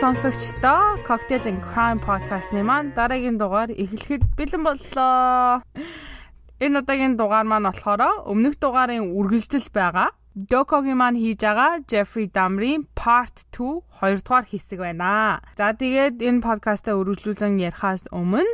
сонсогчдоо Cocktail and Crime podcast-ны маань дараагийн дугаар эхлэхэд бэлэн боллоо. Энэ удаагийн дугаар маань болохоор өмнөх дугаарын үргэлжлэл байгаа. Докогийн маань хийж байгаа Jeffrey Dahmer-ийн Part 2 хоёрдугаар хэсэг байна. За тэгээд энэ подкастаа өргөжлүүлэн ярихаас өмнө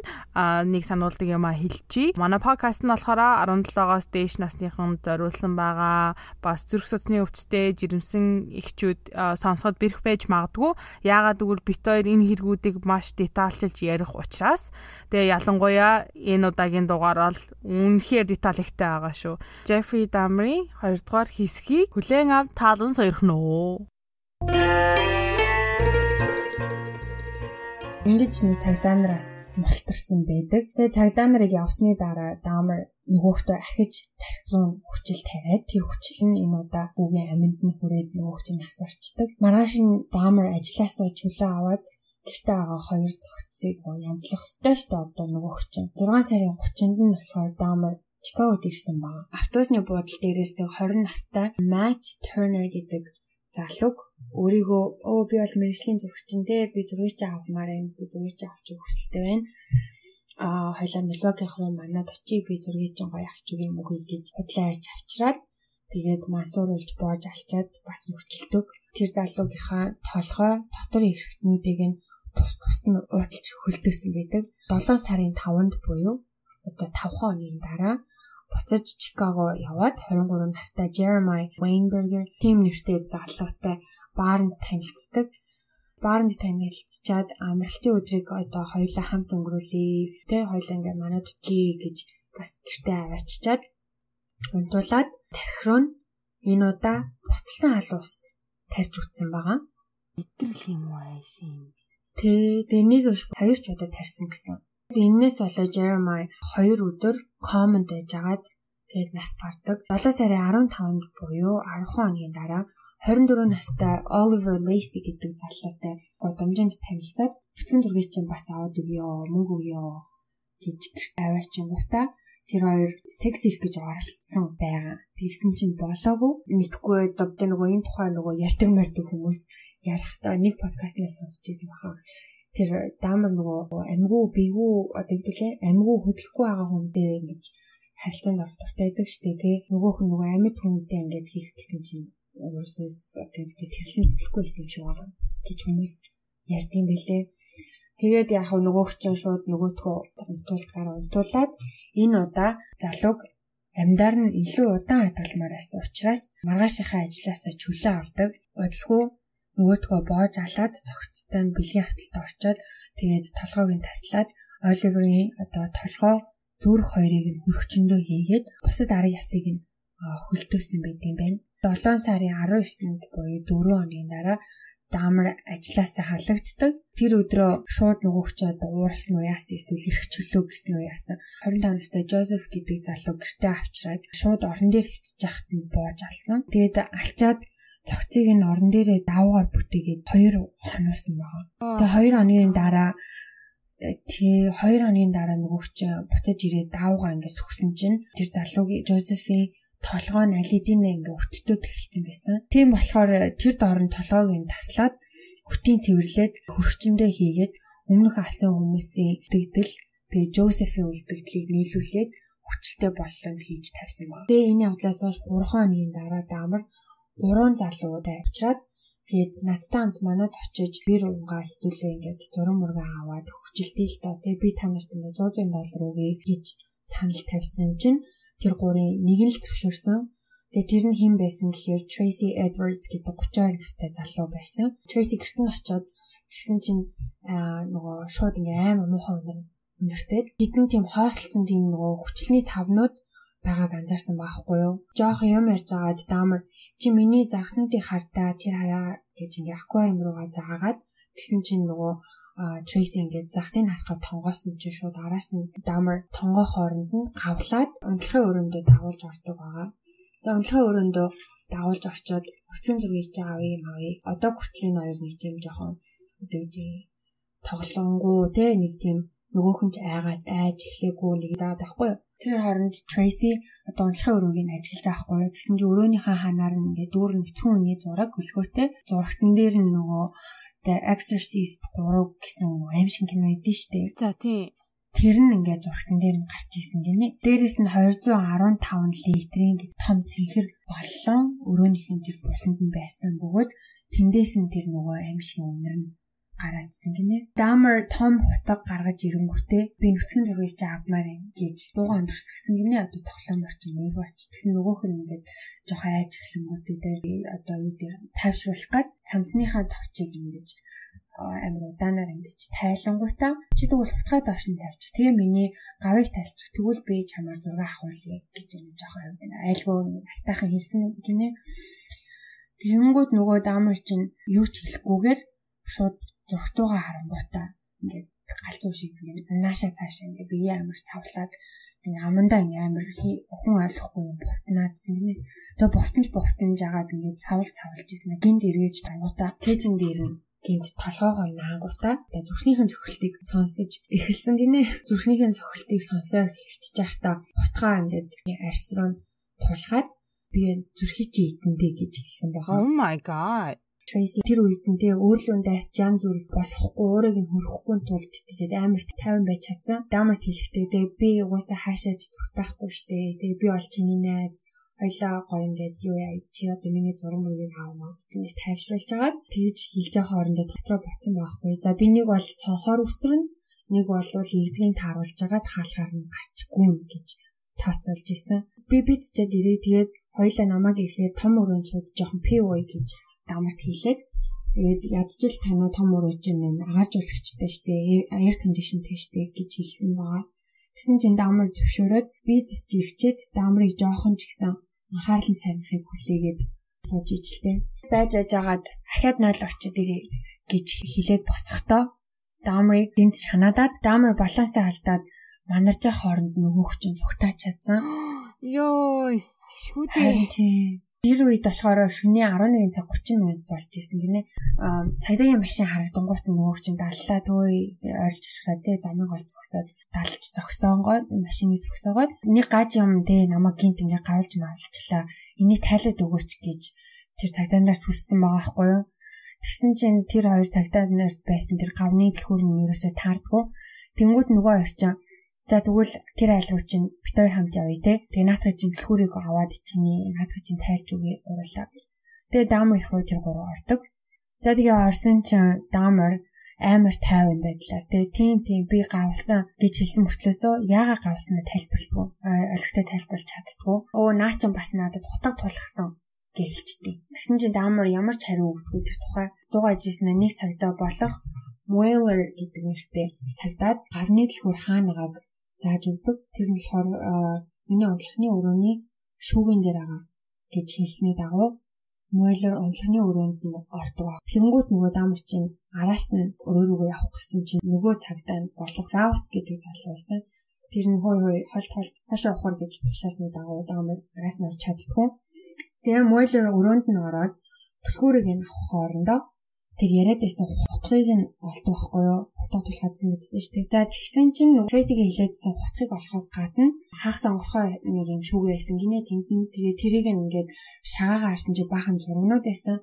нэг сануулдаг юм а хэлчихье. Манай подкаст нь болохоор 17-оос дээш насныхан зориулсан байгаа. Бас зүрх судасны өвчтөе жирэмсэн эхчүүд сонсоход бэрх байж магадгүй. Яагаад гэвэл бит хоёр энэ хэрэгүүдийг маш детальчилж ярих учраас тэгээ ялангуяа энэ удаагийн дугаар бол үнэхээр детальтай байгаа шүү. Jeffrey Dahmer-ийн хоёрдугаар хэсэг сэдвийг хүлээн авч таалан сойрхно Ингэж нэг цагдаа нараас мултарсан байдаг. Тэгээ цагдаа нарыг явсны дараа даамар нөгөөхтөө ахиж тарих руу хүчил тавиад тэр хүчил нь энэ удаа бүгийн аминд нь хүрээд нөгөөх чинь насварчдаг. Маргааш нь даамар ажилласаа чөлөө аваад гэртээ байгаа хоёр цогцыг янзлах ёстой шүү дээ одоо нөгөөх чинь 6 сарын 30-нд нь болохоор даамар Чикагод ирсэн баг. Автобусны буудлын дээрээс 20 настай Matt Turner гэдэг залууг өөрийгөө өө би бол мэрэгжлийн зурагчтай би зургийг ч авмаар байна. Би зургийг ч авч өгөх хүсэлтэй байна. Аа хоёлаа Milwaukee руу манад очие би зургийг ч гоё авч өгье юм уу гэж бодлоо ярьж авчираад тэгээд мансууруулж боож алчаад бас мөчлөдөг. Тэр залуугийнхаа толгой дотор эрхтнүүдийг нь тус тус нь уудалж хөлдөөсөн байдаг. 7 сарын 5-нд буюу одоо 5 хоногийн дараа буцаж Чикаго яваад 23 настай Jeremiah Weinberger тим нэртэй залуутай баарнд танилцдаг. Баарнд танилцчаад амралтын өдрийг одоо хоёулаа хамт өнгөрүүлээ. Тэ хоёулаа ингээ манад очие гэж бас гэртээ авааччаад унтуулад тархируу нь энэ удаа буцалсан алуус тарж үтсэн байгаа. Итгэл юм уу айшин. Тэ тэнийг хоёр ч удаа тарьсан гэсэн. Энээс болоо Jeremiah 2 өдөр комонд байжгаад тэгээд нас бардаг. 7 сарын 15-нд буюу 10 хоногийн дараа 24 настай Oliver Lacey гэдэг залуутай годомжинд танилцаад бэлтгэн зургийг чинь бас аваад өгье мөнгө өгье гэж гэрт аваачингуудаа тэр хоёр секс их гэж оролцсон байгаа. Тэгсэн чинь болоогүй. Мэдхгүй одоо нөгөө энэ тухай нөгөө ярьдаг мэрдэг хүмүүс ярихдаа нэг подкастнаас сонсч ирсэн баха тэр даамар нөгөө амьгуу бигүү одоо хэвдүүлээ амьгуу хөдлөхгүй байгаа хүнтэй ингэж харилцаанд орох дуртай байдаг штэ тий. Нөгөөх нь нөгөө амьд хүнтэй ингэж хийх гэсэн чинь өөрөөсөөс одоо хэрлэн хөдлөхгүй байсан юм шиг байгаа гэж хүмүүс ярьдсан байлээ тэгээд яг нөгөөх чинь шууд нөгөөтгөө унтуулт гараа унтуулад энэ удаа залууг амьдаар нь илүү удаан хадгалмаар байсан учраас маргаашийнхаа ажилласаа чөлөө авдаг. Бодлого нөгөөтгөө боож алаад цогцтой нь бэлгийн хавталд орчоод тэгээд толгойг нь таслаад Оливерийн одоо толгой зүрх хоёрыг нь хөрөгчөндөө хийгээд бусад арын ясыг нь хөлтөөсөн юм байна. 7 сарын 19-нд буюу 4 хоногийн дараа даамар ажилласаа халагддаг. Тэр өдрөө шууд нөгөөгчөө уурсан уу яасан эсвэл ирэх чөлөө гэсэн үү яасан. 25 настай Жозеф гэдэг залуу гэртээ авчираад шууд орон дээр хитж яхад нь боож алсан. Тэгээд алчаад цогцыг нь орон дээрээ даваагаар бүтээгээд 2 хоноосон байгаа. Тэгээ 2 хоногийн дараа э, тий 2 хоногийн дараа нөгөөч буцаж ирээд даваагаа ингээд сүгсэн чинь тэр залуугийн Жозефийн толгой нь алидинэ ингээ өттөд эхэлсэн байсан. Тийм болохоор э, тэр доорн толгойг нь таслаад хөтийн цэвэрлээд хөрчөндөө хийгээд өмнөх алсан хүмүүсийн дэгдэл тэгээ Жозефийн үлдэгдлийг нийлүүлээд хүчтэй боллонд хийж тавьсан байна. Тэгээ энэ явдлаас хойш 3 хоногийн дараа даамар гурван залуутай уулзраад тэгээд надтай хамт манад очиж бэр унгаа хитүүлээ ингээд зураг мургаа аваад хөвчлээ л доо. Тэгээд би та нарт ингээд 100 доллар өгье гэж санал тавьсан чинь тэр гурийн нэг нь л зөвшөөрсөн. Тэгээ тэр нь хэн байсан гэхээр Tracy Edwards гэдэг 32 настай залуу байсан. Tracy гэрт нь очиод тэгсэн чинь нөгөө шууд ингээ амар муухай өнөр өнөртэй. Хэдэн тийм хоослцсон тийм нөгөө хүчлний савнууд байгааг анзаарсан байхгүй юу? Жоох юм ярьж байгаад даамар чи миний загснуудыг хардаа тэр хараа гэж ингээ аквариум руугаа заагаад тэгсэн чинь нөгөө Tracy ингээд загсыг харахад тонгоосон чинь шууд араас нь Dahmer тонгоо хооронд нь гавлаад унтлахын өрөөндөө дагуулж ордог байгаа. Тэгээ унтлахын өрөөндөө дагуулж орчоод өцгөн зургийг чи авъя юм авъя. Одоо хүртлийн хоёр нэг тийм жоохон одоо үгүй тоглонгуу те нэг тийм нөгөөх нь ч айгаад айж эхлэегүй нэг даад байхгүй юу. Тэр хооронд Tracy одоо унтлахын өрөөгийг ажиглаж авахгүй. Тэгсэн чинь өрөөнийхөө ханаар нь ингээд дүүр нь битгүүн үний зураг хөлгөөтэй. Зурагтан дээр нь нөгөө The Exorcist 3 гэсэн аим шиг кино идэв штэ. За тий. Тэр нь ингээд зургтан дээр нь гарч исэн гинэ. Дээрээс нь 215 литрийн том цэнхэр боллон өрөөнийхэн тэр буланд нь байсан бөгөөд тэндээс нь тэр нөгөө аим шиг өнөр нь гараадсэн гинэ. Дамер том хутаг гаргаж ирэнгүүтээ би нүцгэн зургийг чи авмаар юм гэж дууган өндөрсгсөн гинэ. Одоо тоглоомор чи мөвөч. Тэгсэн нөгөөх нь ингээд жоох айж эхлэнгүүтээ тэ одоо юу дээр тайвшруулах гад цамцныхаа товчийг ингэж амир удаанаар ингэж тайлангуйтаа чи тэгвэл хутгаа доош нь тавьчих. Тэгээ миний гавыг тайлчих. Тэгвэл би чамаар зураг авахулъя гэж ингэ жоох юм байна. Айлгуу айтаахан хэлсэн гинэ. Тэгэнгүүт нөгөө даамар чинь юу ч хэлэхгүйгээр шууд зургтуугаа харангуйтаа ингээд галзуу шиг ингээд наашаа цаашаа ингээд бие амар савлаад ингээ амандаа ингээ амар охин ойлгохгүй юм бовтнаадсэн гинэ. Тэгээ бовтонч бовтонж агаад ингээд савл савлж ирсэн. Гинт эргэж тангуудаа тэжин дээр нь гинт толгоогоо наангуудаа тэгээ зүрхнийхэн цохилтыг сонсож эхэлсэн гинэ. Зүрхнийхэн цохилтыг сонсоод хөвтөж байхдаа утгаа ингээд арьс руу тулгаад би зүрхий чи идэндээ гэж хэлсэн байгаа. Oh my god. Tracy тэр үед нь тэгээ өөрлөндөө ачаан зүр болохгүй уурыг нь хөрөхгүй тулд тэгээд амар 50 байж чадсан. Дамарт хэлэхдээ тэгээ би угаасаа хаашаач зүгтаахгүй штэ. Тэгээ би бол чиний найз хоёлаа гоё ингээд юу яа чи одоо миний зураг мөргийг аавмаа гэж тайвшруулж агаад тэгж хэлж байгаа хоорондоо дотроо ботсон байхгүй. За би нэг бол цонхоор үсрэн нэг бол игдгийн тааруулж агаад хаалгаар нь гарчгүй гэж тооцоолж исэн. Би бид ч дээрээ тэгээд хоёлаа намайг ирэхээр том өрөөнд сууд жоохон ой гэж дамарт хийлээд тэгээд ядчил танаа том өрөөж юм агааржуулагчтай штэ air conditionтэй штэ гэж хэлсэн байгаа. Тэгсэн чинь дамар зөвшөөрөөд би тасч ирчээд дамрыг жоохон ч гэсэн анхаарлан сарнахыг хүлээгээд сууж ижилтэй. Байж ажгаад ахаад 0 орчод ирээ гэж хэлээд босохдоо дамрыг гинт шанаадаад дамар балансаа алдаад манаржаа хооронд нөгөөх чинь цугтаач чадсан. Йой, шүүдээ. Тэр үед болохоор шөнийн 11 цаг 30 минут болж исэн гинэ. Аа цагдаагийн машин харагдангуут нөгөө чинь даллаа төө ойрч ашиглаад те замыг гол зогсоод далж зогсоongоод машиныг зогсоогоод нэг гаж юм те намайг гинт ингээ гавлж мавлчлаа. Энийг тайлаад өгөөч гэж тэр цагдаанараас хүссэн байгаа байхгүй юу? Тэгсэн чинь тэр хоёр цагдаа нарт байсан тэр гавны дэлгүүр нь ерөөсөө таардгүй. Тэнгүүт нөгөө орчин За тэгвэл тэр айл руу чинь бит хоёр хамт явъя те. Тэгээ наатах чинь дэлхүүрийг аваад чиний наатах чинь тайлж өгье уруулаа. Тэгээ даамар их руу тэр гурав ордог. За тэгээ орсон чинь даамар амар тайван байдлаар тэгээ тийм тийм би гавлсан гэж хэлсэн мөртлөөсөө яагаад гавлснаа тайлбарлахгүй олигтой тайлбарлаж чаддгүй. Өө наа чин бас надад утга тулгсан гэлчтэй. Тэгсэн чинь даамар ямар ч хариу өгдөггүй тэр тухай дуугаж ийснэ нэг цагдаа болох Mueller гэдэг нэртэй цагдаад гарны дэлгүүр хаанагааг зааж өгдөг. Тэр нь болохоор миний унтлагын өрөөний шүүгэн дээр байгаа гэж хэлсний дагуу Мөйлер унтлагын өрөөнд нь ордог. Тэнгүүд нөгөө даамар чинь араас нь өрөө рүүгээ явах гэсэн чинь нөгөө цагдаа болох Раус гэдэг залуу байсан. Тэр нь хой хой холт холт хашаа ухаар гэж тушаасны дагуу даамар араас нь орч чаддгүй. Тэгээ Мөйлер өрөөнд нь ороод түлхүүрийг нь авах хоорондоо тэр яриад байсан хутгийг нь олдог байхгүй юу? Хутга тулгаадсан гэдсэн шүү дээ. За тэгсэн чинь Tracy-гээ хилээдсэн хутгийг олохоос гадна хаах сонгорхоо нэг юм шүүгээ байсан гинэ тэнд нь тэгээ тэрийг ингээд шагаагаар харсан чи баахан зургнууд байсан.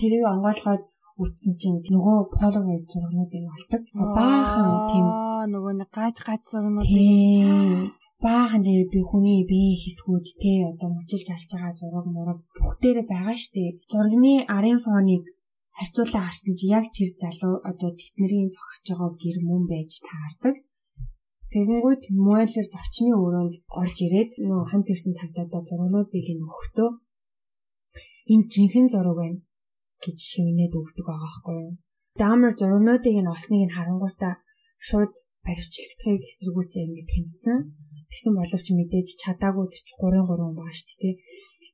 Тэрийг онгойлгоод үтсэн чинь нөгөө Polaroid зургнуудыг олдог. Баахан тийм нөгөө нэг гаж гаж зургнуудыг баахан дээр би хүний биеийн хэсгүүд те одоо мөчилж алж байгаа зураг мураг бүх дээр байгаа штэ. Зургийн арын фоныг харьцуулаа харсан чи яг тэр залуу одоо тэднэрийн зогсож байгаа гэр мөн байж таардаг. Тэгэнгүүт Муэлэр зочны өрөөнд орж ирээд нөө хамт ирсэн цагтаадаа зургуудыг нь өгөхдөө энэ жинхэнэ зураг байна гэж шивнээд өгдөг байгаа байхгүй юу. Даамар зургуудыг нь олсныг нь харангуйтаа шууд баривчлагдахыг эсэргүүцээ ингэ тэмцсэн. Тэгсэн боловч мэдээж чадаагүй тэр 3 3 байгаа шүү дээ.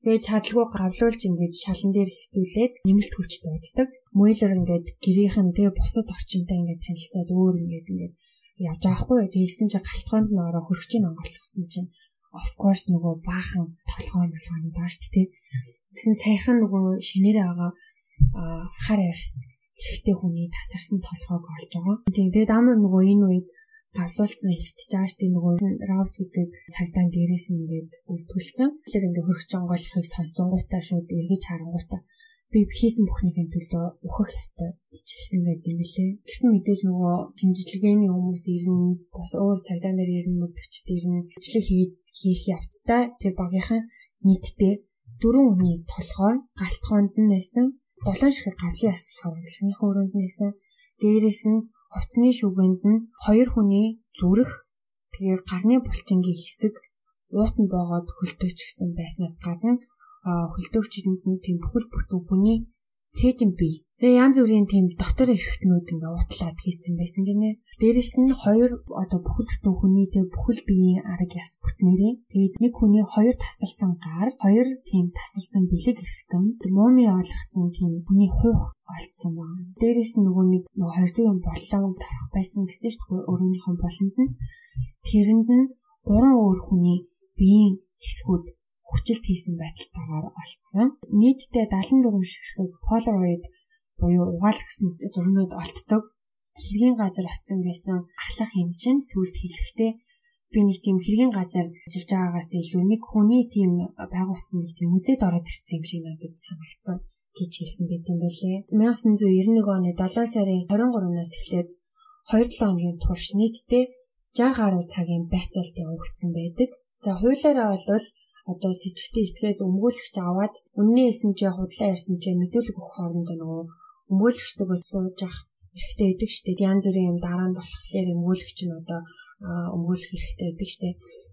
Тэгээ чадалгүй гавлуулж ингэж шалан дээр хөвтүүлээд нэмэлт хүч дууддаг. Мөйлер ингээд гэрийнхэн тэгээ бусад орчинтой ингээд танилцаад өөр ингээд ингээд явж байгаа хгүй. Тэгсэн чи галтгоонд ороо хөрөгчийн онгорлгосон чинь of course нөгөө баахан толгой байгаа шүү дээ. Тэгсэн саяхан нөгөө шинээрээ байгаа хар ярьс эрэгтэй хүний тасарсан толгойг олж байгаа. Тэгээд амар нөгөө энэ үед давлуулсан хөвтөж байгаа штеп нөгөө раут гэдэг цагдаан дээрээс нь ингээд өвдгөлцөн. Тэгэхээр ингээд хөргөч онгойлохыг сонсонгуудаа шууд эргэж харангуудаа би хийсэн бүхнийхээ төлөө өөхөх ёстой хэлсэн байт юм лээ. Гэхдээ мэдээж нөгөө тэмдэглэгээний хүмүүс ирнэ, бас өөр цагдаа нар ирнэ, мөрдөгчд ирнэ. Ажлыг хийх явцдаа тэр багийнхан нийтдээ дөрвөн хүний толгой галтгоонд нь байсан. Долоон ширхэг гавлын асал хавралхныхаа өрөөнд нь байсан. Дээрээс нь хувцсны шүгэнд нь хоёр хүний зүрх тэгээ гарны булчингийн хэсэг уутан боогод хөлтөөч гэсэн байснаас гадна хөлтөөгчдөнд нь тийм бүхэл бүтэн хүний цээжин бий. Тэгээ янз бүрийн тийм дотор эрхтнүүд ингээ утлаад хийцэн байсан гинэ. Дээрэс нь хоёр одоо бүхэл бүтэн хүний тэг бүхэл биеийн арга яс бүтнээрээ тэгээд нэг хүний хоёр тасалсан гар, хоёр тийм тасалсан бэлэг эрхтэн мууми ойлгоцсон тийм хүний хуйх олцсон байна. Дээрэс нь нөгөө нэг нөгөө хоёр зүгийн боллон торох байсан гэсэн чинь өөрөөнийхөө болонд нь тэрэнд нь гурван өөр хүний биеийн хэсгүүд хүчилт хийсэн байдалтайгаар олцсон. Нийтдээ 74 ширхэг Polaroid буюу угаалгасан зурнууд олддог. Хэргийн газар очсон байсан ахлах хэмжин сүлд хэлэхдээ би нэг тийм хэргийн газар ажиллаж байгаагаас илүү нэг хүний тийм байгуулсан нэг тийм музейд ороод ирсэн юм шиг надад санагдсан гэж хэлсэн байт юм байлээ. 1991 оны 7 сарын 23-наас эхлээд 2-7 хоногийн турш нийтдээ 60 гаруй цагийн байцаалтын өгсөн байдаг. За хуулиараа бол одоо с ิจ гтээ итгээд өмгөөлөгч аваад үнний эсэмж худлаа ярьсан ч мэдүүлэг өгөх хоорондоо нөгөө өмгөөлөгчдөгөө сууж ах хэрэгтэй байдаг штэ. Янз бүрийн юм дараа нь болохоор өмгөөлөгч нь одоо өмгөөлөх хэрэгтэй байдаг штэ.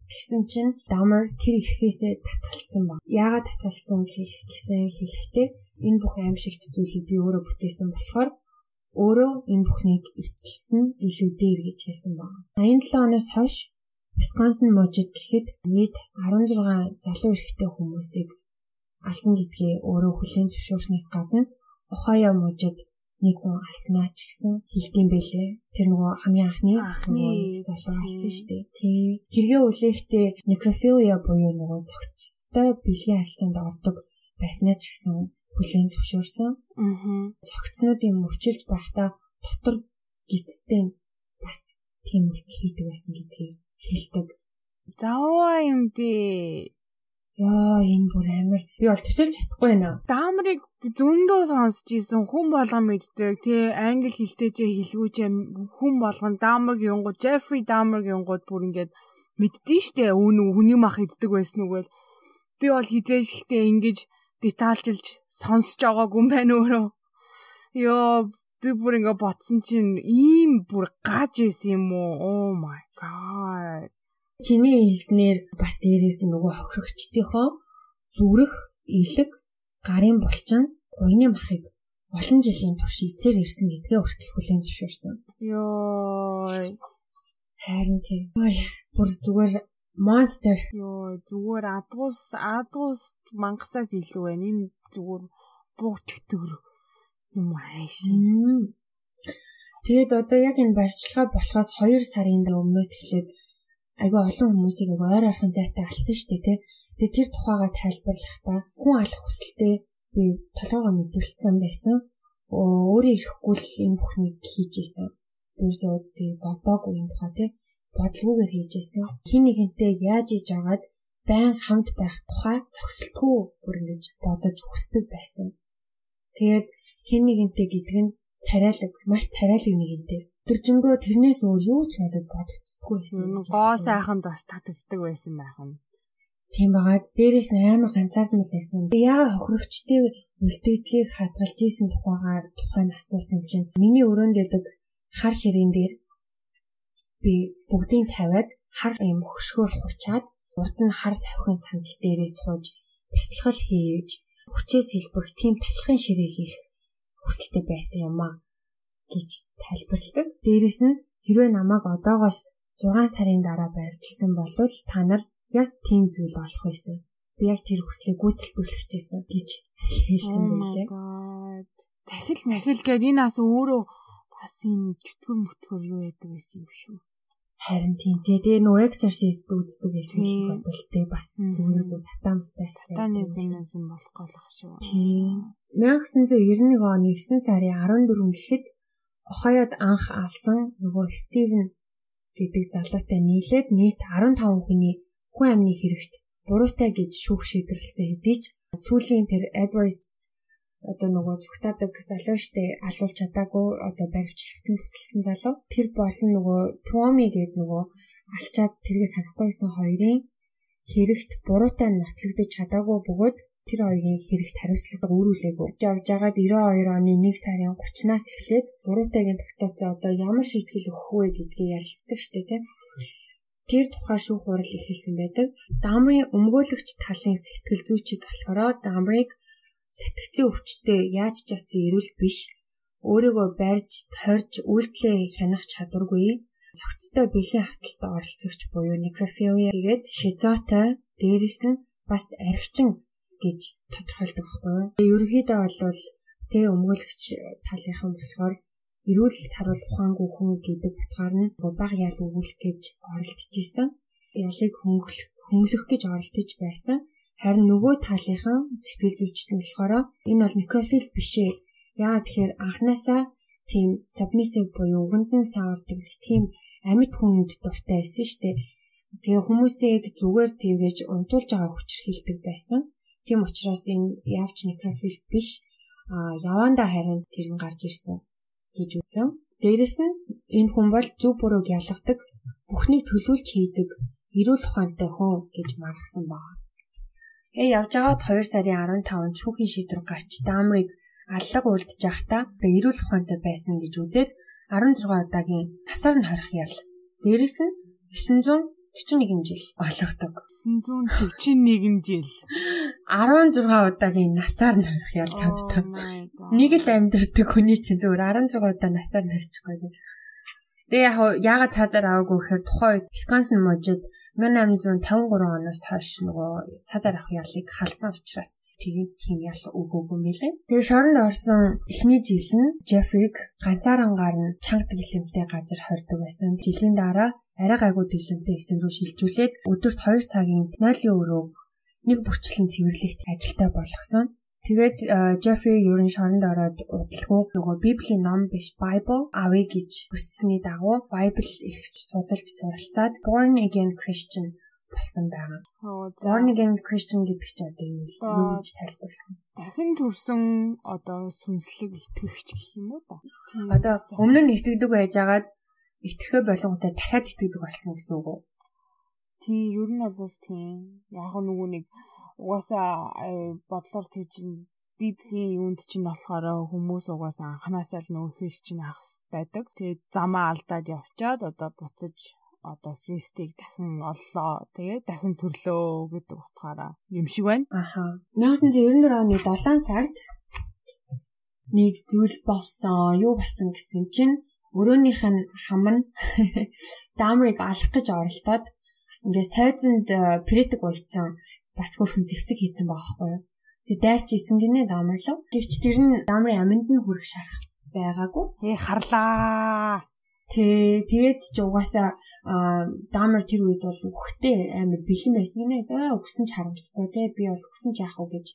Тэгсэн чинь Дамер тэр эрхээсээ татгалцсан ба. Яагаад татгалцсан гэсэн хэлэхдээ энэ бүх аимшигт зүйлийг би өөрөө бүтээсэн болохоор өөрөө энэ бүхнийг эцэлсэн илүү дээр гэж хэлсэн байна. 87 оноос хойш Висконсин мужид гэхэд нийт 16 залуу эрэгтэй хүмүүсийг алсан гэдгээ өөрөө хүлээн зөвшөөрснээс гадна Ohio мужид нэг хүн алснаа ч гэсэн хэлдэм байлээ. Тэр нөгөө хамгийн анхны анхны залуу алсан шүү дээ. Тий. Хэрэгээ үлээхдээ necrophilia буюу нөгөө цогцтой бэлгийн харилцаанд ордог байснаа ч гэсэн хүлээн зөвшөөрсөн. Аа. Цогцнуудын мөрчилж байхдаа дотор гидтэй бас тийм үйлдэл хийдэг байсан гэдгийг хэлдэг. Заваа юм би. Яа энэ бүр амар. Би бол төсөлж чадахгүй байна. Даамрыг зөндөө сонсч ийсэн хүн болгон мэддэг. Тэ англи хэлтэй ч хэлгүүч хүн болгон Даамрыг юунгууд Джеффри Даамрыг юунгууд бүр ингээд мэддээ штэ. Үн хүний мах иддэг байсан үгэл. Би бол хизээш ихтэй ингэж детальчилж сонсож байгаагүй юм байна өөрөө. Йоо би бүр ингээ ботсон чинь ийм бүр гаж байсан юм уу? Oh my god. Чиний хэлснээр бас дээрээс нөгөө хохирогчдийнхоо зүрх, илэг, гарын булчин, гуйны махыг олон жилийн турш эцээр ирсэн гэдгээ хүртэл хүлээн зөвшөөрсөн. Йоо. Харин тийм. Ой, бүр зүгээр monster. Йоо, зүгээр адгуус, адгуус мангасаас илүү байна. Энэ зүгээр бууч өтгөр юм ааш. Тэгээд одоо яг энэ барьцлага болохоос 2 сарын өмнөөс эхлээд айгүй олон хүмүүсийг айгүй ойр архын зайтай алсан шүү дээ тий. Тэгээд тэр тухайгаа тайлбарлахдаа хүн алах хүсэлтэд би толгоогоо мэдүүлсэн байсан. Өөрөө ирэхгүй л энэ бүхнийг хийж исэн. Юусоо тий бодоогүй юм тухай тий бодлогоогоор хийж исэн. Хин нэгэнтэй яаж иж агаад байн хамт байх тухай зогсолтгүй бүр ингэж бодож хүсдэг байсан. Тэгээд хин нэгэнтэй гэдэг нь царайлаг, маш царайлаг нэгэнтэй. Өдөржингөө тэрнээс өөр юу ч надад бодогддгүй байсан. Гоо сайханд бас татагддаг байсан байх нь. Тийм байгаа. Дээрээс нь амар ганцаардмал байсан. Яага хохирогчтой үлдэгдлийг хадгалж исэн тухайгаа тухайн асуусан чинь миний өрөөнд ядаг хар ширээн дээр би бүгдийг тавиад хар юм хөшгөөр хучаад урд нь хар савхын сандал дээрээ сууж бясалгал хийж хүчээс хэлбэх тийм тахилгын ширээ хийх хүсэлтэй байсан юм а гэж тайлбарладаг. Дээрэс нь хэрвээ намайг одоогоос 6 сарын дараа барьжсэн бол та нар яг тийм зүйл олох байсан. Би яг тэр хүслийг гүйцэлдүүлэх гэсэн гэж хэлсэн oh байлээ. Дахил махил гээд энэ бас өөрөө бас энэ чөтгөр мөтгөр юу яадаг байсан юм шүү. Харин тийм. Тий тэгээ нөө exorcist үздэг гэсэн их бодолтой бас зүгээргүй сатан мутаас сатанизм болох голох шүү. Тий. 1991 оны 9 сарын 14 гэхэд Охайод анх алсан нөгөө Стивен гэдэг залуутай нийлээд нийт 15 хүний хүн амны хэрэгт буруутай гэж шүүх шийдвэрлсэн хэдий ч сүүлийн тэр Edwards одоо нөгөө зүгтаадаг залуу штэ алуулж чадаагүй одоо баримтчлагтан тусалсан залуу тэр болон нөгөө Туоми гэдэг нөгөө алчаад тэргээ санахгүйсэн хоёрын хэрэгт буруутай нотлогдож чадаагүй бөгөөд тэр хоёрын хэрэгт хариуцлага өөрүүлээгүй. Явж байгаад 92 оны 1 сарын 30-наас эхлээд буруутайгийн тогтооцоо одоо ямар шийтгэл өгөх вэ гэдгийг ярилцдаг штэ тийм тэр тухай шүүх хурал эхэлсэн байдаг. Дамрын өмгөөлөгч талын сэтгэл зүйчид болохоор Дамрыг сэтгцийн өвчтөд яаж ч оцсон эрүүл биш өөрийгөө барьж тойрж үйлдэлээ хянах чадваргүй цогцтой бэлгийн хавталт оролцогч буюу некрофилия гээд шизотой дээрэс нь бас архичин гэж тодорхойлдог байхгүй. Ерөнхийдөө бол тэ өмгөөлөгч талынхан болохоор эрүүл сарвал ухаангүй хүн гэдэг утгаар нь баг ял өгүүлэх гэж оролдож исэн. Ялыг хөнгөлөх хөнгөлөх гэж оролдож байсан. Харин нөгөө талынхан сэтгэл зүйчт нь болохоор энэ бол некрофил биш ээ. Яагаад тэгэхээр анханасаа тийм submissive буюу өгөнд нь сайн ордог тийм амьд хүнд дуртай байсан шүү дээ. Тэгээ хүмүүсийг зүгээр тэгэж унтуулж байгаа хүчрхийлдэг байсан. Тийм учраас энэ явч некрофил биш а яванда харин тэр нь гарч ирсэн гэж үсэн. Дээрэс нь энэ хүн бол зөв бурууг ялгадаг, бүхнийг төлөвлөж хийдэг, эрүүл ухаантай хүн гэж маргасан байна. Э явж байгаад 2 сарын 15-нд шүүхийн шийдвэр гарч Дамрыг аллаг үлдэж явахдаа эрүүл ухаантай байсан гэж үзээд 16 удаагийн насаар нь хорих ял. Дээрээс нь 941 жил болгодог. 941 жил. 16 удаагийн насаар нь хорих ял тавьдаг. Нэг л амьдрдаг хүний чинь зөвөр 16 удаа насаар нь хорчих гоё. Тэгээ яг яагаад цаазаар аваагүй гэхээр тухайн үед Wisconsin мужид 1853 оноос хойш нөгөө цаазаар авах ялыг халсан учраас тийм тийм ял өгөөгүй мэлээ. Тэгээ шоронд орсон эхний жил нь Джефриг ганцаарангаар нь чанга гэлэмтэй газар хордог байсан. Жилийн дараа арай гайгүй гэлэмтэй хэсэг рүү шилжүүлээд өдөрт 2 цагийн 0-ийн өрөөг нэг бүрчлэн цэвэрлэгт ажилтаа болгосон. Тэгээд Джеффри ерөн шоронд ороод удалгүй нөгөө Библийн ном биш Bible авъя гэж хүссэний дагуу Bible их судалж суралцаад Born Again Christian болсон байгаа. Born Again Christian гэдэг чинь одоо юу юу гэж тайлбарлах вэ? Дахин төрсөн одоо сүнслэг итгэгч гэх юм уу? Одоо өмнө нь итгэдэг байжгаад итгэхэ болонготой дахиад итгэдэг болсон гэсэн үг үү? Тийм, ер нь бол тийм. Яг нөгөө нэг угаасаа бодлоор тийж Библийн юунд чинь болохоор хүмүүс угаасаа анханасаа л нөгөө Христ чинь ах байдаг. Тэгээд замаа алдаад явчаад одоо буцаж одоо Христийг дахин оллоо. Тэгээд дахин төрлөө гэдэг утгаараа юм шиг байна. Аха. 1994 оны 7 сард нэг зүйл болсон. Юу болсон гэсэн чинь өрөөнийх нь хам нь Дамрыг алах гэж оролдоод ингээ сайзанд притик уйцсан бас хөрхөн зэвсэг хийсэн байгаа байхгүй юу. Тэгээ дайрч исэн гинэ Дамрлав. Гэвч тэр нь Дамрын аминд нь хүрэх шарах байгаагүй. Ээ харлаа. Тэ тэгээд ч угаасаа Дамр тэр үед бол үхтэй амар бэлэн байсан гинэ. За өгсөн ч харамсахгүй те би бол өгсөн ч яах вэ гэж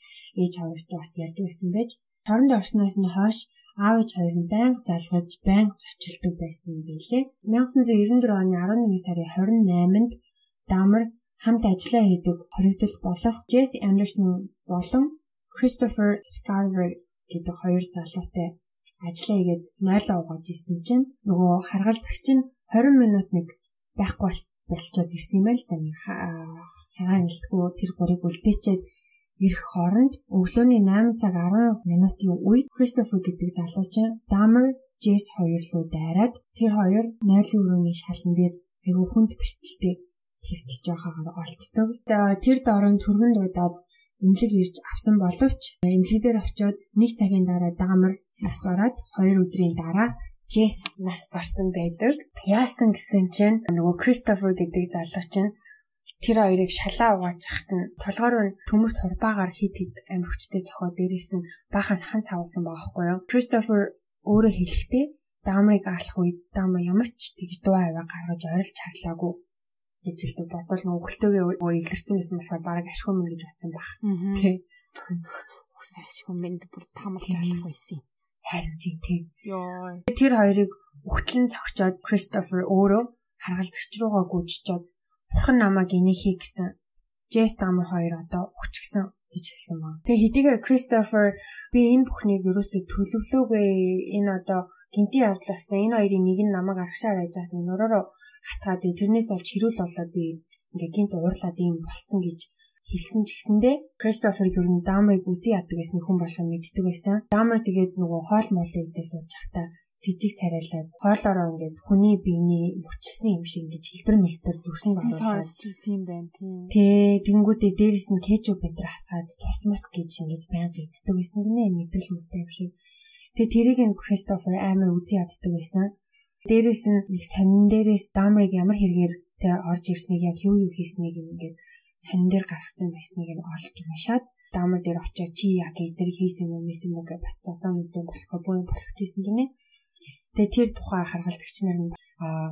ээж хоёртой бас ярьдаг байсан байж. Торонд орсноос нь хойш аав ээж хоёр нь байнга залгаж, байнга зочилдог байсан юм билэ. 1994 оны 11 сарын 28-нд Дамр хамт ажиллаа хийдэг хоригдол болох Jesse Anderson болон Christopher Scarver гэдэг хоёр залуутай ажиллаа хийгээд нойлоо угааж исэн чинь нөгөө харгалзагч нь 20 минут нэг байхгүй болчиход ирсэн юм байл да. Хягаа нэлтгүү тэр гурыг үлдээчээд ирэх хооронд өглөөний 8 цаг 10 минутын үед Christopher гэдэг залуучин Damer Jess хоёр руу дайраад тэр хоёр нойлын өрөөний шалан дээр айгүй хүнд бэртэлтэй хөвтөж байгаагаар олддог. Тэр дорон түргэн дуудаад эмнэлэг ирж авсан боловч эмнэлэг дээр очиод нэг цагийн дараа даамар нас бараад хоёр өдрийн дараа Джесс нас барсан байдаг. Яасан гэсэн чинь нөгөө Кристофер гэдэг залуу чинь тэр хоёрыг шалаа угааж хахад нь толгоор нь төмөрт хурбаагаар хит хит амир хүчтэй цохоо дээрээс нь бахан хан савуулсан байгаа байхгүй юу. Кристофер өөрөө хэлэхдээ даамрыг алах үед даамар ямар ч тэгж дуу аваа гаргаж орилж харлаагүй гэж хэлдэг бодвол нөгөө хөлтөөгөө эвлэрсэн байсан болохоор бараг ашгүй мэн гэж утсан баг. Тий. Үгүй ашгүй мэн бүр тамалж алах байсан юм. Харин тийм тийм. Йоо. Тэр хоёрыг өгтлэн цогчоод Кристофер өөрөө харгалзагч руугаа гүйжчихэд бурхан намайг инээхий гэсэн Джесс Дамер хоёр одоо өгчгсөн гэж хэлсэн байна. Тэгээ хэдийгээр Christopher би энэ бүхнийг ерөөсөө төлөвлөөгүй энэ одоо гинти явдлаас энэ хоёрын нэг нь намайг аргашаар байж хаад нураараа хатгаад тэрнээс олж хэрүүл болоод ингээ гинт уурлаад юм болцсон гэж хэлсэн ч гэсэндээ Кристофер ер нь Дамрыг үзий яадаг гэсэн хүн болоо мэддэг байсан. Дамр тэгээд нөгөө хоол молын үдээс сууж захта сэжиг царайлаад хоолоороо ингээд хүний биений мөчсөн юм шиг ингээд хэлбэр мэлбэр дүрсэнд оруулсан юм байна тийм. Тэ тэнгүүдээ дээрэс нь кетчуп энэ хасгаад тус мус гэж ингэж байнга иддэг байсан гинэ мэдрэл мэт юм шиг. Тэгээ тэрийг нь Кристофер амар үзий яддаг байсан. Дээрээс нь нэг сонин дээрээс Дамрыг ямар хэрэгээр тэ орж ирснийг яг юу юу хийснийг ингээд сонин дээр гаргацсан байсныг нь олж уншаад Дамр дээр очиод чи яг эдгээр хийсэн юм эсвэл юм гэж бас зодоонуудын болохгүй боо юм болох гэсэн гинэ. Тэгээ тэр тухай харгалзагч нар нь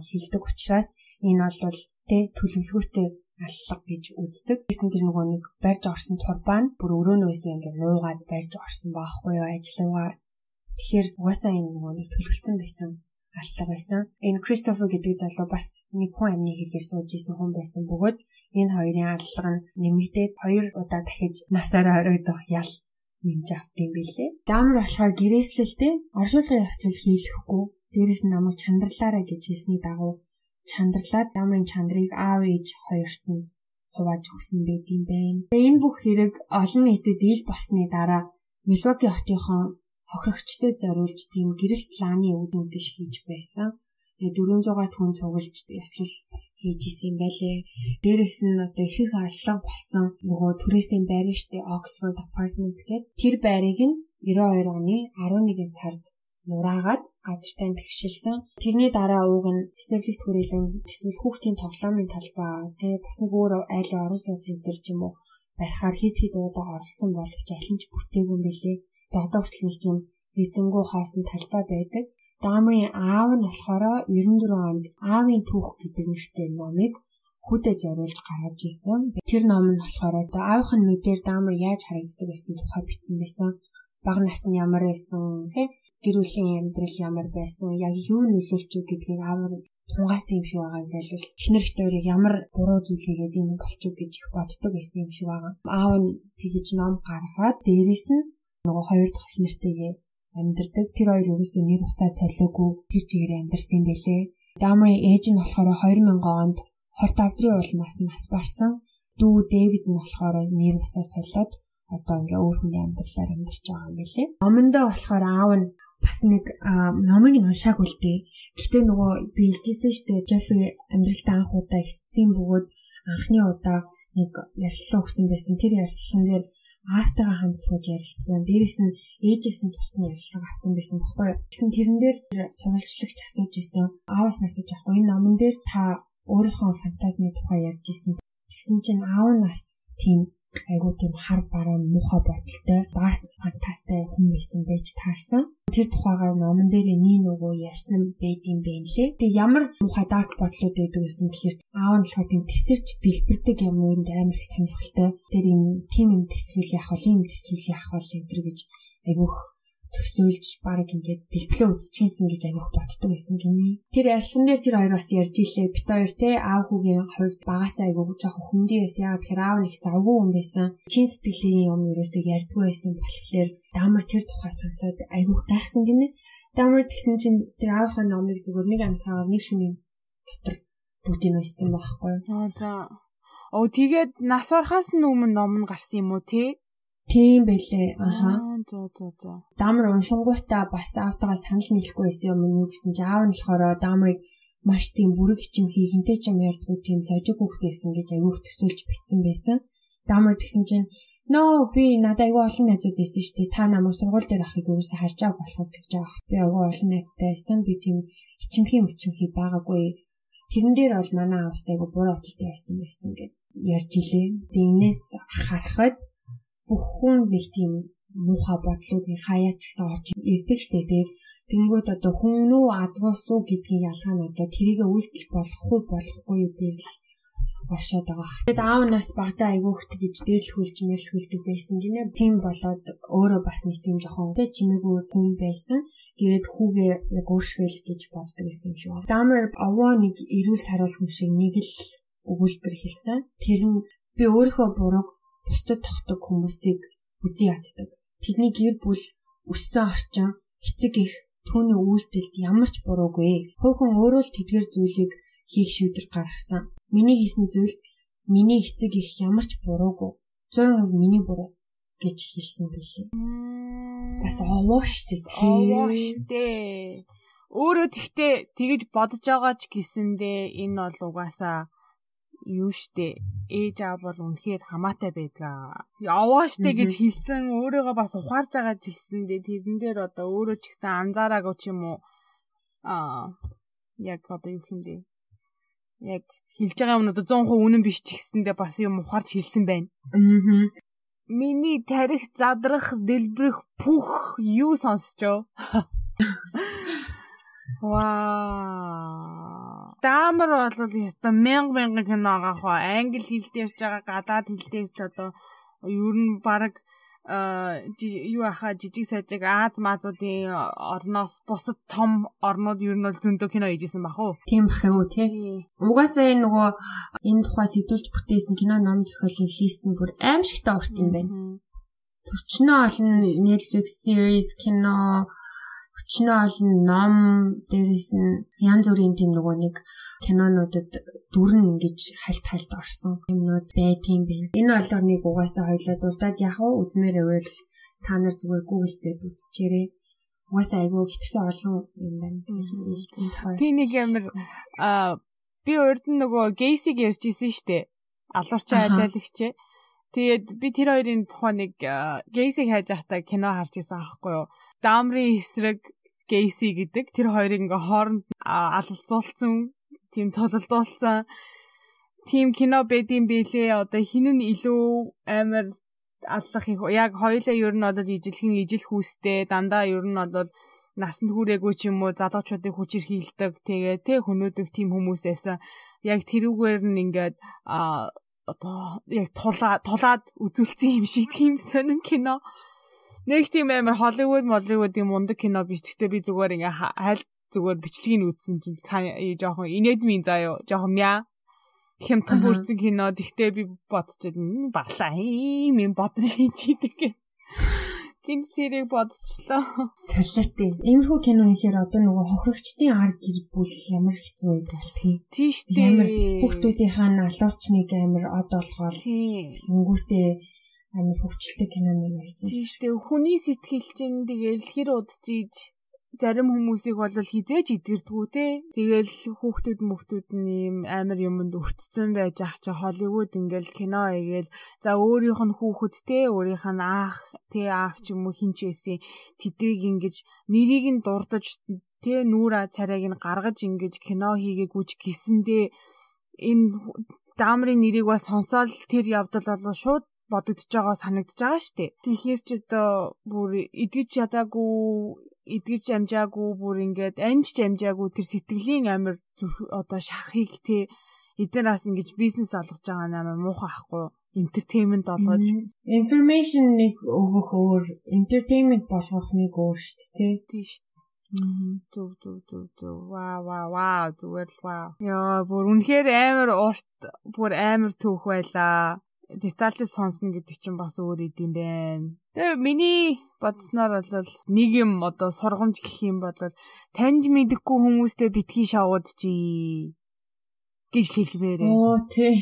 хэлдэг учраас энэ бол тэ төлөвлөгөөтэй аллах гэж үздэг. Гэсэн тэр нөгөө нэг барьж орсон турбаа нь бүр өрөөнөөс ингээд нуугаад барьж орсон баахгүй юу ажиллаваа. Тэгэхээр угаасаа энэ нөгөө нэг төлөвлөсөн байсан аллах байсан. Энэ Кристофер гэдэг залуу бас нэг хүн амны хэрэгээр сууж исэн хүн байсан бөгөөд энэ хоёрын аллах нь нэмэгдээд хоёр удаа дахиж насаараа оройдох ял нэмж автсан билээ. Дамр болохоор гэрээслэлтэй оршуулгын ёслол хийлэхгүй. Дээрээс нь намайг чандралаараа гэж хэлсний дагуу чандралаад дамрын чандрыг аав ээж хоёрт нь хувааж өгсөн байт юм байна. Энэ бүх хэрэг олон нийтэд ил болсны дараа Милвоки хотынхон хохирогчтой зориулж тийм гэрэл планы үүднүүдэж хийж байсан. Тэгээ 400-аад хүн цуглаж яслал хийж исэн байлээ. Дээрээс нь одоо их их аллаг болсон нөгөө түрээсийн байр штэ Oxford Apartments гэдэг тэр байрыг нь 92 оны 11 сард нураагаад газартай тэгшилсэн. Тэрний дараа ууг нь цэцэрлэг төрөлн эсвэл хүүхдийн тоглоомын талбай тий бас нэг өөр айлын орон сууц энэ ч юм уу барихаар хит хит удаа оролцсон боловч аль нь ч бүтээгүй юм билээ. Одоо хүртэл нэг тийм эзэнгүү хоосон талбай байдаг. Дамрын аав нь болохоор 94 онд Аавын түүх гэдэг нэртэй номыг хүүдэд зориулж гаргаж ирсэн. Тэр ном нь болохоор аавын нүдээр Дамр яаж харагддаг гэсэн тухай бичсэн байсан. Бага насны ямар байсан, тий? Гэр бүлийн амьдрал ямар байсан, яг юу нөлөөлч үү гэдгийг аав тунгаасан юм шиг байгаа зайлшгүй. Эхнэр хтойрыг ямар буруу зүйл хийгээд юм болчих гэж их боддог байсан юм шиг байгаа. Аав нь тэгж ном гаргаад дээрэс нь нөгөө хоёр дахь нэртэйгээ амьдардаг. Тэр хоёр ерөөсөө нэр усаа солиогүй тэр чигээр амьдарсан юм бэлээ. Дамрын ээж нь болохоор 2000 онд хорт авдрын улмаас нас барсан. Дүү Дэвид нь болохоор нэр усаа солиод одоо ингээ өөр хүний амьдралаар амьдарч байгаа юм билээ. Номондоо болохоор аав нь бас нэг номыг нь уншаагүй л дээ. Гэтэ нөгөө би хэлжсэн шүү дээ. Джеффри амьдралтаа анх удаа ихтсэн бөгөөд анхны удаа нэг ярилцлага өгсөн байсан. Тэр ярилцлаган дээр аавтайгаа хамт сууж ярилцсан. Дээрээс нь ээжээс нь тусны ярилцлага авсан байсан баггүй. Тэгсэн тэрэн дээр сурвалжлагч асууж исэн. Ааваас нь асууж авахгүй энэ номон дээр та өөрийнхөө фантазны тухай ярьж исэн. Тэгсэн чинь аав нь бас тийм айгуу тийм хар бараа муухай бодолтой dark фантастай хүн байсан байж таарсан. Тэр тухайгаар номон дээр нэг нөгөө ярьсан байд юм байна лээ. Тэгээ ямар муухай dark бодлууд байдаг гэсэн гэхээр аав нь болохоор тийм тесэрч дэлбэрдэг юм uuнд амар их сонирхолтой. Тэр юм тийм юм тесрүүл яах вэ? Ийм тесрүүл яах вэ? энэ төр гэж айгуух төсөөлж баг ингээд бэлтгэлөө үдчихсэн гэж авих боддог байсан гинэ. Тэр ярьсан дээр тэр хоёр бас ярьж илээ. Бит хоёр те аав хүүгийн хувьд багасаа айгуу жоохон хөндөй байсан. Ягаад тэгэхээр аав нэг завгүй хүн байсан. Чин сэтгэлийн юм ерөөсөө ярьдгүй байсан болохоор дамар тэр тухай сонсоод айгуух гайхсан гинэ. Дамар гэсэн чинь тэр аавынхаа номыг зүгээр нэг амсгаар нэг шөнийн дотор бүгдийг уншсан байхгүй. Аа за. Оо тэгээд нас орохоос өмнө ном нь гарсан юм уу те? Тийм байлээ. Аха. За за за. Дамр уншингуудаа бас аавтайгаа санал нийлэхгүй байсан юм юу гэсэн чи аав нь болохоор Дамрыг маш тийм бүрэг хичим хийхэнтэй ч юм ярьдгүй тийм зожиг хүүхдээсэн гэж аяух төсөөлж битсэн байсан. Дамр тэгсэн чинь нөө би надад аягүй олон найзууд байсан шүү дээ. Та намайг сургууль дээр ахыг юусаа харж байгааг болохоор гэж байгаа. Би аягүй олон найзтай байсан. Би тийм хичимхий мчимхий байгаагүй. Тэрэн дээр бол манай аавстай аягүй буруу хөдөлтэй байсан байсан гэж ярьж илээ. Тэгээ энэс харахад бүх хүн нэг тийм муухай бодлууд нэг хаяач гэсэн орж ирдэг штэ тий. Тэнгүүд одоо хүн үү адвуус уу гэдгийг ялгаа нь одоо тэрийгэ үйлдэл болох уу болохгүй юу дээр л оршоод байгаа. Тэгэд аав нас багтаа айгүйх гэж дээрлхүүлж мэрхүүлдэг байсан гинэ. Тийм болоод өөрөө бас нэг тийм жоохон тэ чимээгүй хүн байсан. Тэгээд хүүгээ яг өөршгөл гэж боддог байсан юм шиг байна. Дамер аваа нэг эрүүл саруул хүн шиг нэг л өгүүлбэр хэлсэн. Тэр нь би өөрийнхөө бурууг бусдад тогтдог хүмүүсийг үзий яддаг. Тэдний гэр бүл өссөн орчин эцэг их түүний үйлдэлд ямар ч буруугүй. Хөөхөн өөрөө л тэдгэр зүйлийг хийх шийдвэр гаргасан. Миний хийсэн зүйлд миний эцэг их ямар ч буруугүй. 100% миний буруу гэж хэлсэн билээ. Бас овоо штэ. Овоо штэ. Өөрөө тэгтээ тэгэж бодож байгаа ч гэсэндээ энэ бол угаасаа юу штэ ээж аав бол үнэхээр хамаатай байдгаа. Овоо штэ гэж хэлсэн өөрийгөө бас ухаарж байгаа ч гэсэндээ тэрэн дээр одоо өөрөө ч гэсэн анзаараагүй ч юм уу аа яг одоо юу хэмдэ яг хэлж байгаа юм одоо 100% үнэн биш ч гэсэндээ бас юм ухаарч хэлсэн байна. Аа. Миний тарих задрах дэлбэрэх пүх юу сонсчоо. Ваа. Даамар бол яста мянга мянга кино байгаа хоо англи хэл дээрч байгаа гадаад хэл дээрч одоо ер нь баг юу аха жижиг сажиг Аз маазуудын орноос бусад том орнууд ер нь бол зөндөө кино хийжсэн бах уу? Тийм бах юу тий. Угаасаа энэ нөгөө энэ тухай сэтүүлж бүтээсэн кино ном зохиолын лист нь бүр аимшигтай урт юм байна. Төрчнөө олон Netflix series кино өчнөө олон ном дээрээс нь янз бүрийн тийм нөгөө нэг кинонуудад дүрн ингэж хальт хальт орсон юмнууд байдгийн байна. Энэ болгоныг угаасаа хоёлаа дурдаад яг уу үзмээр байвал та нар зүгээр Google дээр үзчихээрэй. Угаасаа айгүй хитрхи олон юм байна. Би нэг амир а би урд нь нөгөө гейсиг ярьж исэн штэ. Алуурчин айлаалагч. Тэгээд би тэр хоёрын тухай нэг гейсиг хайж байхдаа кино харж исэн аахгүй юу. Дамрын эсрэг гейси гэдэг. Тэр хоёрыг ингээ хооронд алалцуулсан тийм тололдуулсан тийм кино байдсан бэлээ одоо хинэн илүү амар аллах их яг хоёлаа ер нь бол ижилхэн ижил хүүстэй дандаа ер нь бол насанд хүрээгүй ч юм уу залуучуудыг хүчээр хилдэг тэгээ тэ хөнөөдөг тийм хүмүүс байсан. Яг тэрүүгээр нь ингээд а одоо яг тулаад тулаад үзүүлсэн юм шиг тийм сонин кино нэг тийм амар Холливуд, Молливуудын мундаг кино биш. Гэхдээ би зүгээр ингээ хайл зүгээр бичлэгийг үзсэн чинь жоохон инээдмийн заяо, жоохон мяа хямдхан бүрцэн кино. Тэгтээ би бодчиход баглаа юм юм бодож хийдэг Гинт тэрийг бодчихлоо. Солиотой. Иймэрхүү кино ихээр одоо нөгөө хохрогчдын ар гэр бүл ямар хэцүү байдаг бол тий. Тийш дээ. Ямар хүүхдүүдийнхаа налуурчныг амар од олгоол. Тэнгүүтээ амар хөвчлөлтэй кино мэн байсан. Тийм шүү дээ. Хүний сэтгэл чинь тэгэл хэр удажиж зарим хүмүүсийг бол хизээч идэрдгүү те. Тэгэл хүүхдүүд мөхтүүд нь ийм амар юмд өртцсөн байж ах чи Холливуд ингээл кино игээл за өөрийнх нь хүүхэд те өөрийнх нь аах те аав ч юм уу хинч байсан тэдрийг ингэж нэрийг нь дурдж те нүүра царайг нь гаргаж ингэж кино хийгээгүй ч гисэндээ энэ даамрын нэрийг бас сонсоол тэр явдал болоо шууд бодогдож байгаа санагдаж байгаа шүү дээ. Тэгэхээр ч одоо бүр эдгэж ядаагүй эдгэж амжаагүй бүр ингээд анж амжаагүй тэр сэтгэлийн амир одоо шарахыг те эднээс ингэж бизнес олгож байгаа нээр муухай ахгүй entertainment олгож. Information нэг өгөх өөр entertainment болгох нэг өөр шүү дээ тий шүү Зүг зүг зүг зүг. Вау вау вау. Зүгээр л вау. Яа, бүр үнэхээр амар урт, бүр амар түүх байлаа детальд сонсно гэдэг чинь бас өөр идэм байна. Тэгээ миний бодсноор бол нэг юм одоо сургамж гэх юм бол таньж мэдхгүй хүмүүстэй битгий шавууд чи гэж хэлмээрээ. Оо тий.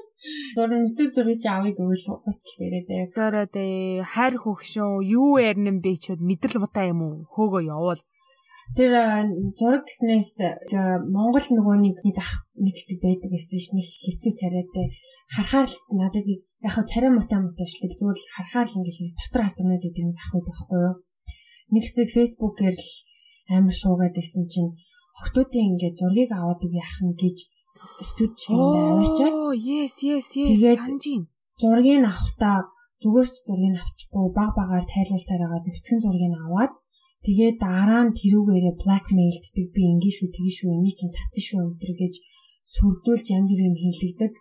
Зурн нүцэг зургийг чи авыг өгөл уцал дээрээ заяа. Зөрөө дээ хайр хөгшөө юу ярнэм бэ чөд мэдрэл бутаа юм уу? Хөөгөө явуул. Тэр зураг гэснээс Монгол нөгөө нэг ах нэг хэсэг байдаг гэсэн ш нэг хэцүү царайтай харахаар л надад яг хаа царай мутаа мутаашлаг зүгээр л харахаар л ингээл дотор хасунаад идэг нэг ах байдаг байхгүй юу. Нэг хэсэг фэйсбүүкээр л амар шуугаад байсан чинь охтуудын ингээд зургийг аваад үгүй нь гэж студ чигээр аваачаад. Оо yes yes yes санжин. Зургийг авахта зүгээр ч зургийг авчихгүй баг багаар тайлбарсаар агаад нүцгэн зургийг аваад Тэгээд дараа нь тэрүүгээрээ blackmailддаг би ингэ шүү тгий шүү эний чинь цацсан шүү өнтер гэж сүрдүүлж янз бүрийн хийлэгдэг.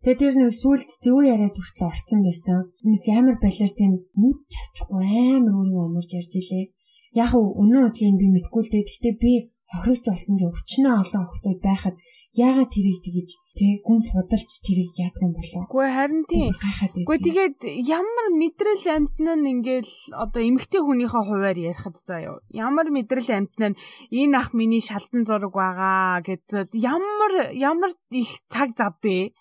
Тэгээд тэр нэг сүулт зөв яриад хүртэл орцсон байсан. Нэг амар балер тийм нүд чавчихгүй амар өөрийгөө өмөрж ярьж илээ. Яг өнөө өдрийн би мэдгүй л дээ. Гэхдээ би хохирогч болсон гэ өчнөө олон охтууд байхад яагаад тэрийг тэгэж Тэ гүн судалж тэрийг яадаг юм болоо. Үгүй харин тийм. Үгүй тэгээд ямар мэдрэл амтна нь ингээл одоо эмгтэй хүнийхээ хуваар ярихад заяа. Ямар мэдрэл амтна нь энэ ах миний шалтан зураг байгаа гэдэг ямар ямар их цаг зав бэ?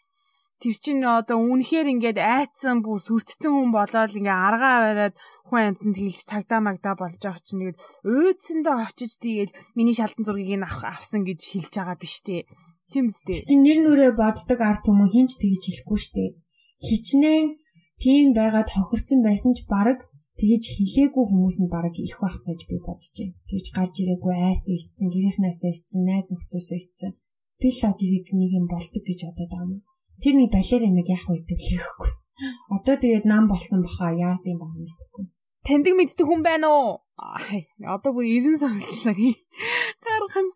Тэр чинь одоо үнэхээр ингээд айцсан бүр сүртцэн хүн болоод ингээ аргаа бариад хүн амтнд хэлж цагдаа магдаа болж байгаа чинь тэгээд уйдсандаа очиж тэгээд миний шалтан зургийг нь авсан гэж хэлж байгаа биш үү? Тийм үстэй. Чи нэр нүрээ боддог арт хүмүүс хинч тэгж хэлэхгүй штэ. Хичнээн тийм байгаад хохирцсон байсан ч баг тэгэж хилээгүй хүмүүс нь баг их байх гэж би бодож байна. Тэгж гарч ирээгүй айсан ицсэн, гэрийнхнаасаа ицсэн, найз нөхдөсөө ицсэн. Би л тэрийг нэг юм болдог гэж бодоод байгаа юм. Тэр нэг балер амиг яах вэ гэхгүй. Одоо тэгээд нам болсон баха яа гэм баг мэдхгүй. Таньдаг мэддэг хүн байна уу? Одоо бүр 90 сарлчлаа. Гарах нь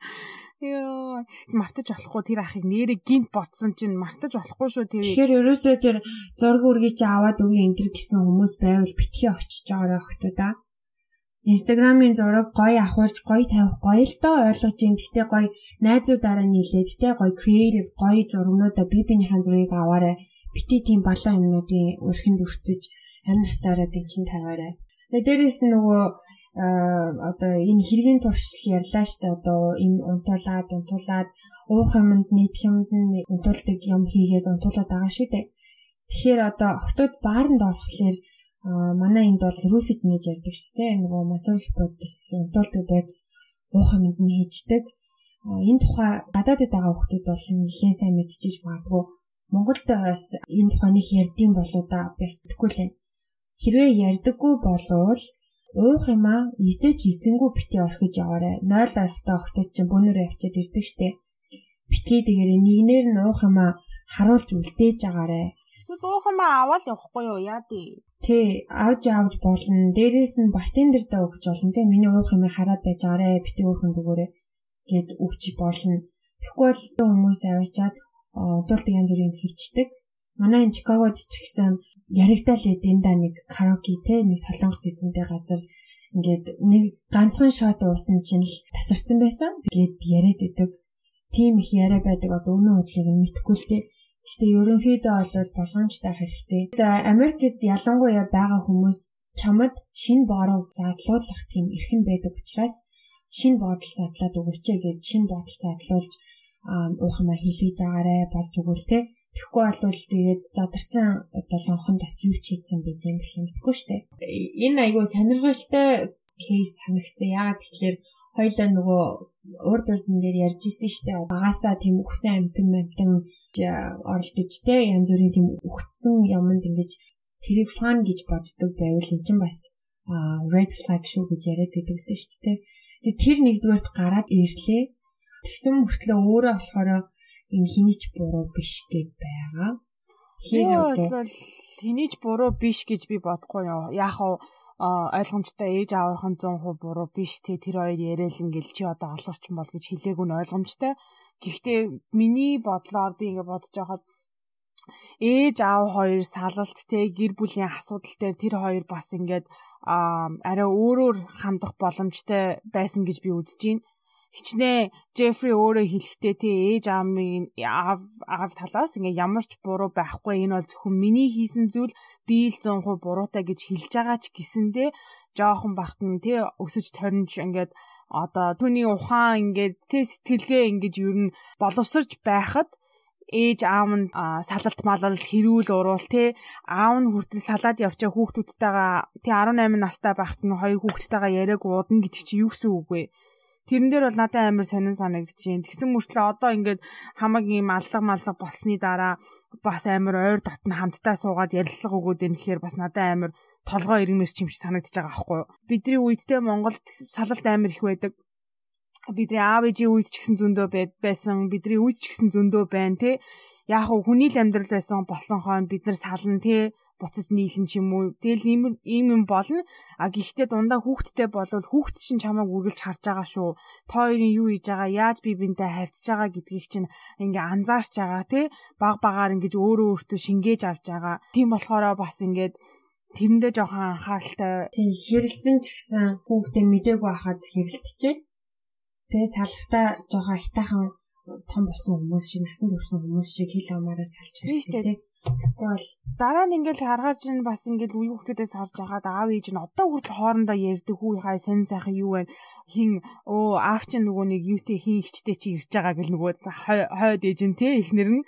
Йоо, мартаж болохгүй тэр ахыг нэрээ гинт ботсон чинь мартаж болохгүй шүү тэр. Тэгэхээр ерөөсөө тэр зураг үргийг чи аваад өгье энэ төр гэсэн хүмүүс байвал битгий очиж байгаарай охтоо да. Инстаграмын зураг гоё ахуулж гоё тавих гоё л доо ойлгож ин гэхдээ гоё найзуудаараа нийлээд тэ гоё креатив гоё зургнуудаа би бинийхэн зургийг аваарай. Бити тийм балан юмнуудын өрхөнд өртөж амь насаараа дэн чин тавиарай. Тэгээ дээрээс нөгөө одоо энэ хэргийн туршил ярьлаа штэ одоо им унтуулаад унтуулаад уух юмд нийт юмд нь унтуулдаг юм хийгээд унтуулаад байгаа шүү дээ. Тэгэхээр одоо октод бааранд орохлоор манай энд бол roof-ид нээж ярьдаг дээ. Нөгөө масурл бодис унтуулдаг бодис уух юмд нь хийждэг. Энэ тухай гадаадд байгаа хүмүүс бол нэлээд сайн мэдчихэж магадгүй. Монголд бас энэ тухай нэг ярьдсан болоо да бас мэдгүй л. Хэрвээ ярьдаггүй болвол уух юм аа эзэж эзэнгүү бити орхиж яваарэ. 0 орхтой охтууд чинь бүүнөр явчаад ирдэг штэ битгий дээрээ нэгнэр нь уух юм аа харуулж үлдээж агаарэ эсвэл уух юм аа аваад явахгүй юу? Яа дээ тий авж авж болно. Дээрээс нь бартендер дэ өгч болно тий миний уух юм хараад байж агаарэ бити өөрхөн дөгөөрэ гэд өгч болно. Тэгэхгүй бол хүмүүс аваачаад удуулдаг янз бүрийн хийчдэг манай энэ Чикагод ч гэсэн яригдал эдэмда нэг караоке те нэг солонгос эзэнтэй газар ингээд нэг ганцхан шот уусан чинь л тасарсан байсан. Тэгээд яриад идэг. Тим их яриа байдаг одоо өмнө хөдлийг нь мэдгүй л те. Гэхдээ ерөнхийдөө бол болгоомжтой хэрэгтэй. Америкт ялангуяа байгаа хүмүүс чамд шин боорол задлуулах тийм эрхэн байдаг учраас шин бодол задлаад өгөөч гэж шин бодол задлуулж уухмаа хийлгэж агаарэ болж өгвөл те Тэгэхгүй бол тэгээд задарсан долоонхон бас юу ч хийсэн бидэн гэх юм гэдэггүй дээ. Энэ айгүй сонирхолтой кейс санагцсан. Яагаад тэгэхээр хоёлаа нөгөө урд урдан дээр ярьж исэн дээ. Багасаа тийм үхсэн амтан амтан оролдож те янз бүрийн тийм үхсэн юмд ингэж тэрийг фан гэж боддог байвал эн чинь бас red flag шүү гэж яриад байдагсан шүү дээ. Тэгээд тэр нэгдүгээрт гараад ирлээ. Тэгсэн мөртлөө өөрөө болохоор энэ хинийч буруу биш гэд байгаа. Тэгэхээр одоо хинийч буруу биш гэж би бодохгүй яа. Яг уу ойлгомжтой ээж аавынхан 100% буруу биш те тэр хоёр яриад ингээл чи одоо олоорч бол гэж хэлээгүй нь ойлгомжтой. Гэхдээ миний бодлоор би ингээд бодож байхад ээж аав хоёр салалт те гэр бүлийн асуудал дээр тэр хоёр бас ингээд арай өөрөөр хандах боломжтой байсан гэж би үзэж байна хичнээн Джеффри өөрөө хэлэхдээ тий ээж аамын аав аав талаас ингээ ямар ч буруу байхгүй. Энэ бол зөвхөн миний хийсэн зүйл би л 100% буруутай гэж хэлж байгаа ч гэсэндээ жоохон бахт нь тий өсөж торинж ингээд одоо түүний ухаан ингээд тий сэтгэлгээ ингээд ер нь боловсрж байхад ээж аав нь салалт малал хэрүүл уруул те аав нь хүртэл салаад явчаа хүүхдүүдтэйгээ тий 18 настай байхад нь хоёр хүүхдтэйгээ яриаг уудна гэдэг чи юу гэсэн үг вэ? Тэрэн дээр бол надад амар сонин санагдчихээн. Тэгсэн мөртлөө одоо ингээд хамаг ийм аллаг маллаг болсны дараа бас амар ойр татна хамтдаа суугаад ярилцлага өгөөд энэ гэхээр бас надад амар толгоо ирмэс чимш санагдаж байгаа байхгүй юу. Бидний үедтэй Монголд салалт амар их байдаг бидний аав ээжийн үед ч гэсэн зөндөө байсан бидний үед ч гэсэн зөндөө байна те яг хүний л амьдрал байсан болсон хойно бид нар сална те буцаж нийлэн ч юм уу. Тэгэл ийм ийм юм болно. А гэхдээ дундаа хүүхдтэй болвол хүүхд чинь чамайг үргэлж харж байгаа шүү. Та хоёрын юу хийж байгаа, яаж би бинтэй харьцаж байгаа гэдгийг чинь ингээ анзаарч байгаа тий. Баг багаар ингэж өөрөө өөртөө шингээж авч байгаа. Тийм болохоор бас ингээд тэрэндээ жоохон анхааралтай. Тий, хэрэлцэн ч гэсэн хүүхдээ мдээгүй хахад хэрэлтжээ. Тэгээ салхтаа жоохон хитахан том болсон хүмүүс шиг насан туршсан хүмүүс шиг хэл амаараа салж хэрэгтэй тий. Тэгэхгүй бол дараа нь ингээл харгаар чинь бас ингээл үе хүүхдүүдээс харж агаад аав ээж нь одоо хүртэл хоорондоо ярьдаг хүү хай сонь сайхан юу вэ? Хин оо аав чинь нөгөө нэг юутэй хин ихчтэй чи ирж байгаа гэл нөгөө хойд ээж нь тий ихнэр нь.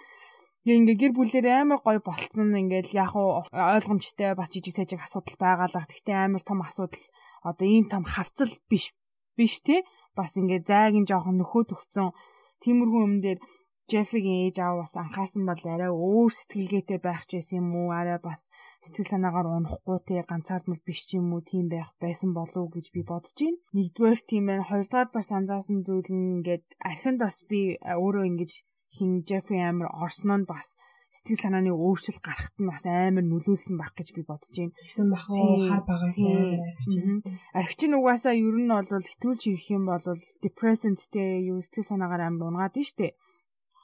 Ингээ гэр бүлээр амар гоё болцсон. Ингээл яг ойлгомжтой бас жижиг сажиг асуудал байгаалаа. Гэхдээ амар том асуудал. Одоо ийм том хавцал биш биш те. Бас ингээ зайгийн жоохон нөхөө төгцөн тиймэрхүү юм дээр Джеффигийн ээж аав бас анхаарсан бол арай өөр сэтгэлгээтэй байх ч байсан юм уу арай бас сэтгэл санаагаар унахгүй те ганцаардмал биш ч юм уу тийм байх байсан болов уу гэж би бодож байна. Нэгдүгээр тийм байна. Хоёрдугаар бас анзаарсан зүйл нь ингээд архинд бас би өөрөө ингэж хин Джеффри амир орсон нь бас сэтгэл санааны өөрчлөлт гарахт нь бас амар нөлөөлсөн байх гэж би бодож байна. Тэгсэн бах уу? Хар багаас амар архичсан. Архич нь угаасаа ер нь бол хэтрүүлж ирэх юм бол depressantтэй юу сэтгэл санаагаар амар унгаад нь штэ.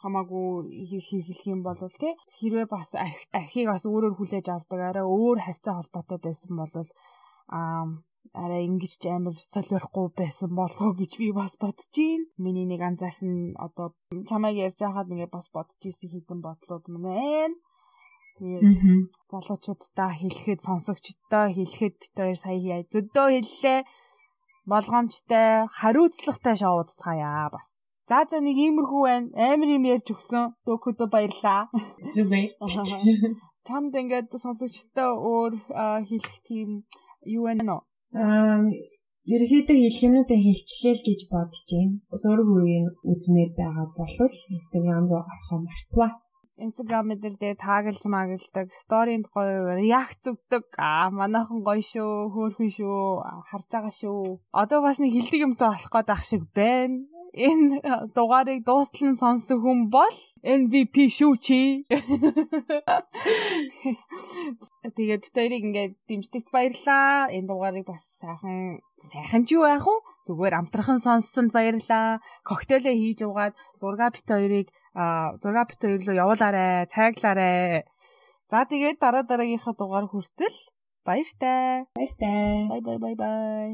Хамаагүй хийх юм бол тий хэрвээ бас архийг бас өөрөөр хүлээж авдаг арай өөр харьцаа холбоотой байсан бол аа арай ингэж ч амар солиорхгүй байсан болоо гэж би бас бодож байна. Миний нэг анзаарсан одоо чамайг ярьж байхад ингээ бас бодож исэн хитэн бодлууд мэн. Тэгээд залуучуудаа хэлэхэд сонсогчдоо хэлэхэд бит хоёр сая зөдөө хэллээ. Болгоомжтой, хариуцлагатай шоудцгаая бас. За за нэг иймэрхүү байна. Амар юм ярьж өгсөн. Дөөкөдөө баярлаа. Зүг бай. Чамд ингээд сонсогчдоо өөр хэлэх тийм юу байна нөө? Ерөөхдөө хэлхэнүүдээ хэлчлээ л гэж бодож байна. Зураг үргийг үзмээр байгаа бол Instagram руу орохоо мартваа. Instagram дээр дээр таагалж магалдаг, сторинд гоё реакц өгдөг. Аа манайхан гоё шүү, хөөрхөн шүү, харж байгаа шүү. Одоо бас нэг хилдэг юмтай болох гээд ах шиг байна энэ дугаарыг дуустал нь сонссон хүн бол MVP шүү чи. Тэгээд бид хоёрыг ингээд дэмждэгт баярлаа. Энэ дугаарыг бас сайхан сайхан ч юу яах вэ? Зүгээр амтрахан сонссонд баярлаа. Коктейлээ хийж угаад зурга бит хоёрыг зурга бит хоёр руу явуулаарэ, таглаарэ. За тэгээд дараа дараагийнхаа дугаар хүртэл баяртай. Баяртай. Бай бай бай бай.